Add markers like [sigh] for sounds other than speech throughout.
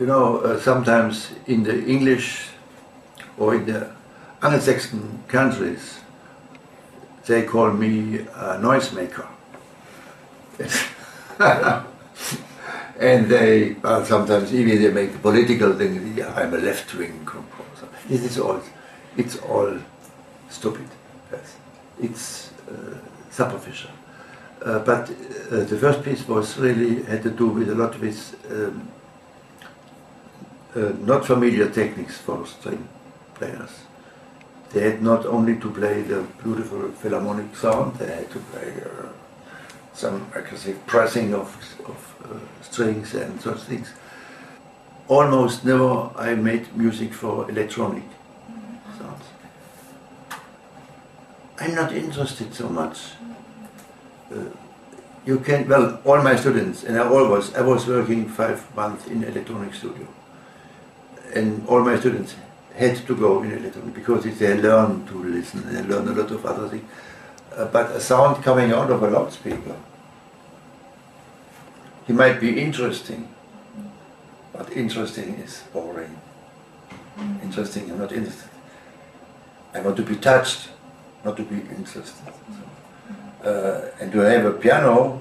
you know, uh, sometimes in the English or in the Anglo-Saxon countries, they call me a noisemaker. [laughs] and they uh, sometimes even they make political thing. Yeah, I'm a left-wing composer. It is all, it's all stupid. Yes. It's uh, superficial. Uh, but uh, the first piece was really had to do with a lot with um, uh, not familiar techniques for string players. They had not only to play the beautiful philharmonic sound, they had to play uh, some aggressive pressing of, of uh, strings and such things. Almost never I made music for electronic sounds. I'm not interested so much. Uh, you can, well, all my students, and I always, I was working five months in electronic studio. And all my students had to go in a electronic because they learn to listen and learn a lot of other things. Uh, but a sound coming out of a loudspeaker, he might be interesting, but interesting is boring. Interesting, I'm not interested. I want to be touched, not to be interested. Uh, and to have a piano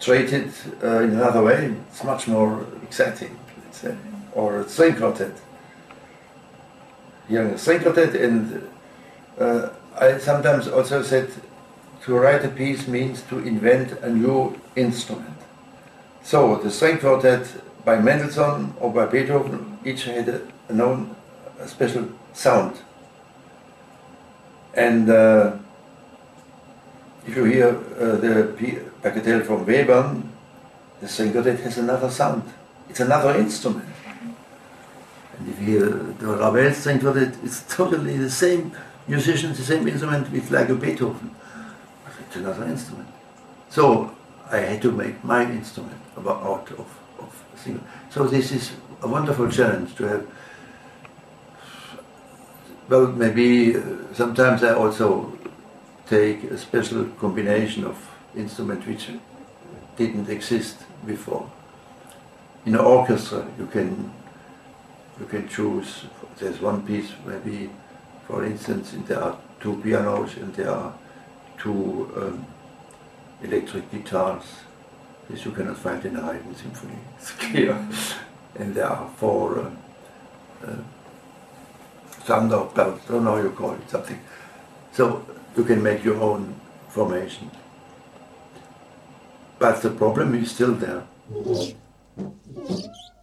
treated uh, in another way, it's much more exciting, let's say. Or a string quartet. Hearing a string quartet, and uh, I sometimes also said to write a piece means to invent a new instrument. So the string quartet by Mendelssohn or by Beethoven each had a, known a special sound. And uh, if you hear uh, the Bagatelle from Webern, the string quartet has another sound. It's another instrument. If you the Ravel quartet, it's totally the same musician, the same instrument with like a Beethoven. It's another instrument. So I had to make my instrument out of, of single. So this is a wonderful challenge to have. Well, maybe uh, sometimes I also take a special combination of instrument which didn't exist before. In an orchestra, you can you can choose. There's one piece, maybe, for instance, there are two pianos and there are two um, electric guitars. This you cannot find in a Haydn symphony. [laughs] It's clear. and there are four uh, uh. I don't know you call it. Something. So you can make your own formation. But the problem is still there.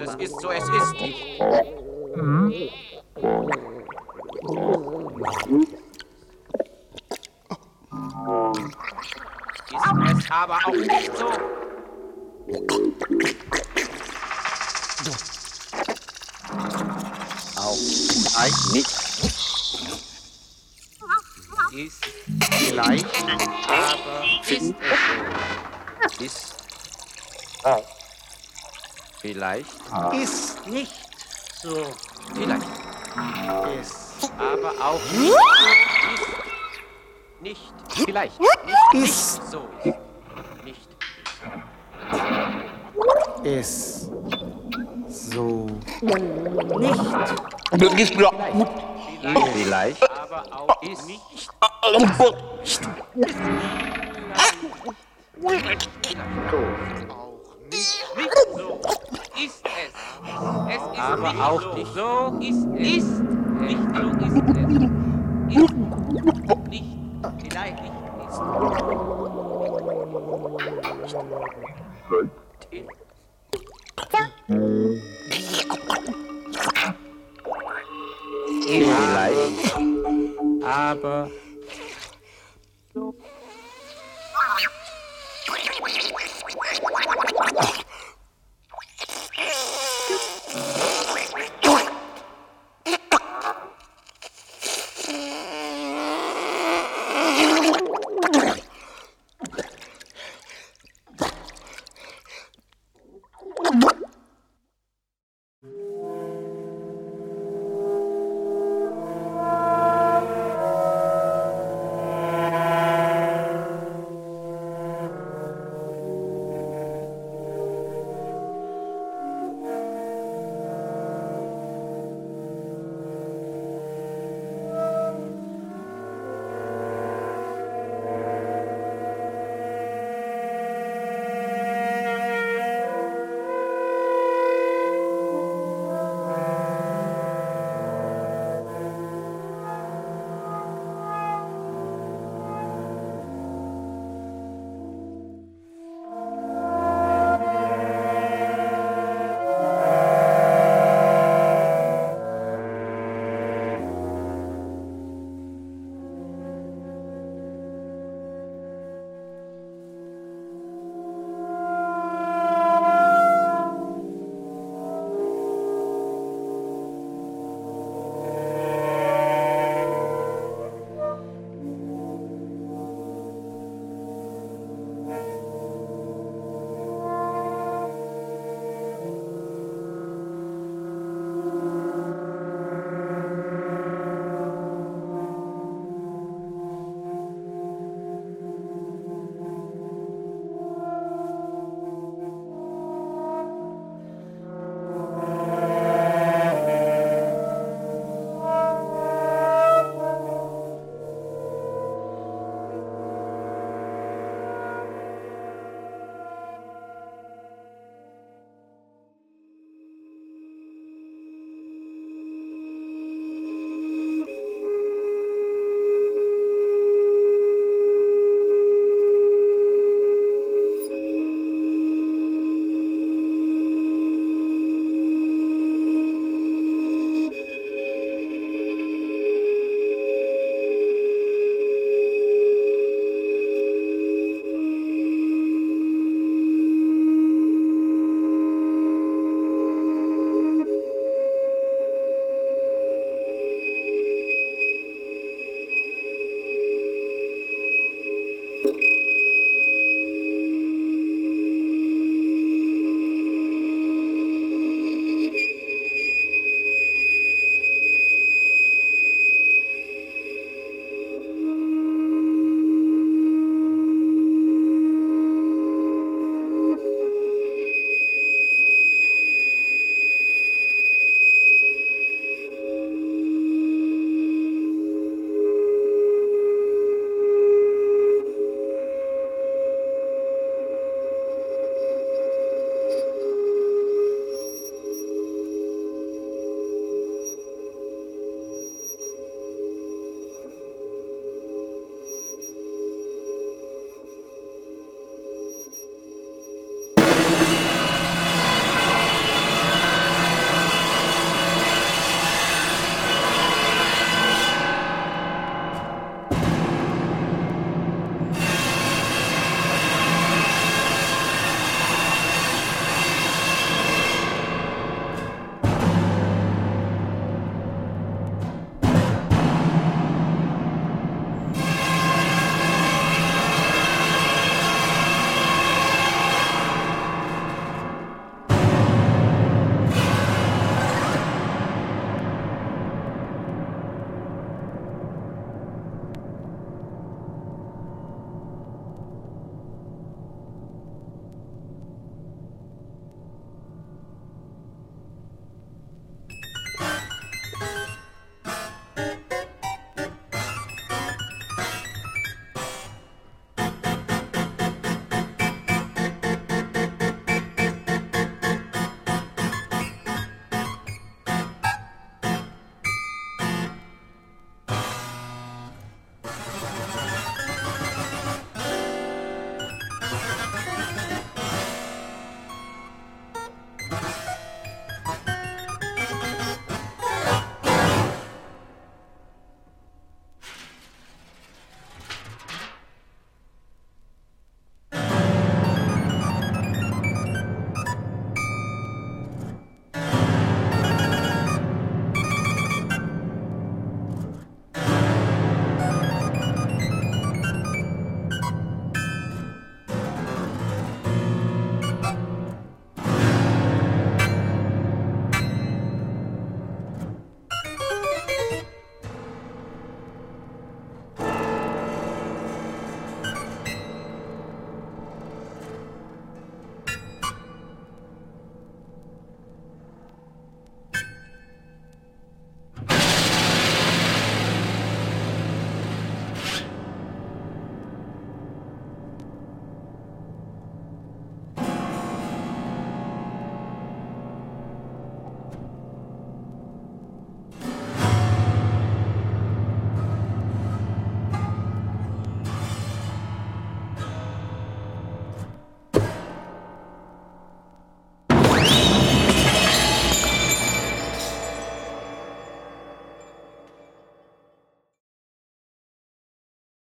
ist es ist so, es ist nicht. Ist es aber auch nicht so. Auch nein, nicht. Ist vielleicht, aber ist es so. Ist vielleicht, Ist nicht so. vielleicht, Ist. aber auch nicht. Ist nicht, vielleicht, nicht, Ist. nicht so ist. Nicht. Ist. So. Vielleicht. aber auch ist nicht. Nicht so ist es. Es ist Aber auch so. nicht. So ist es. Ist nicht so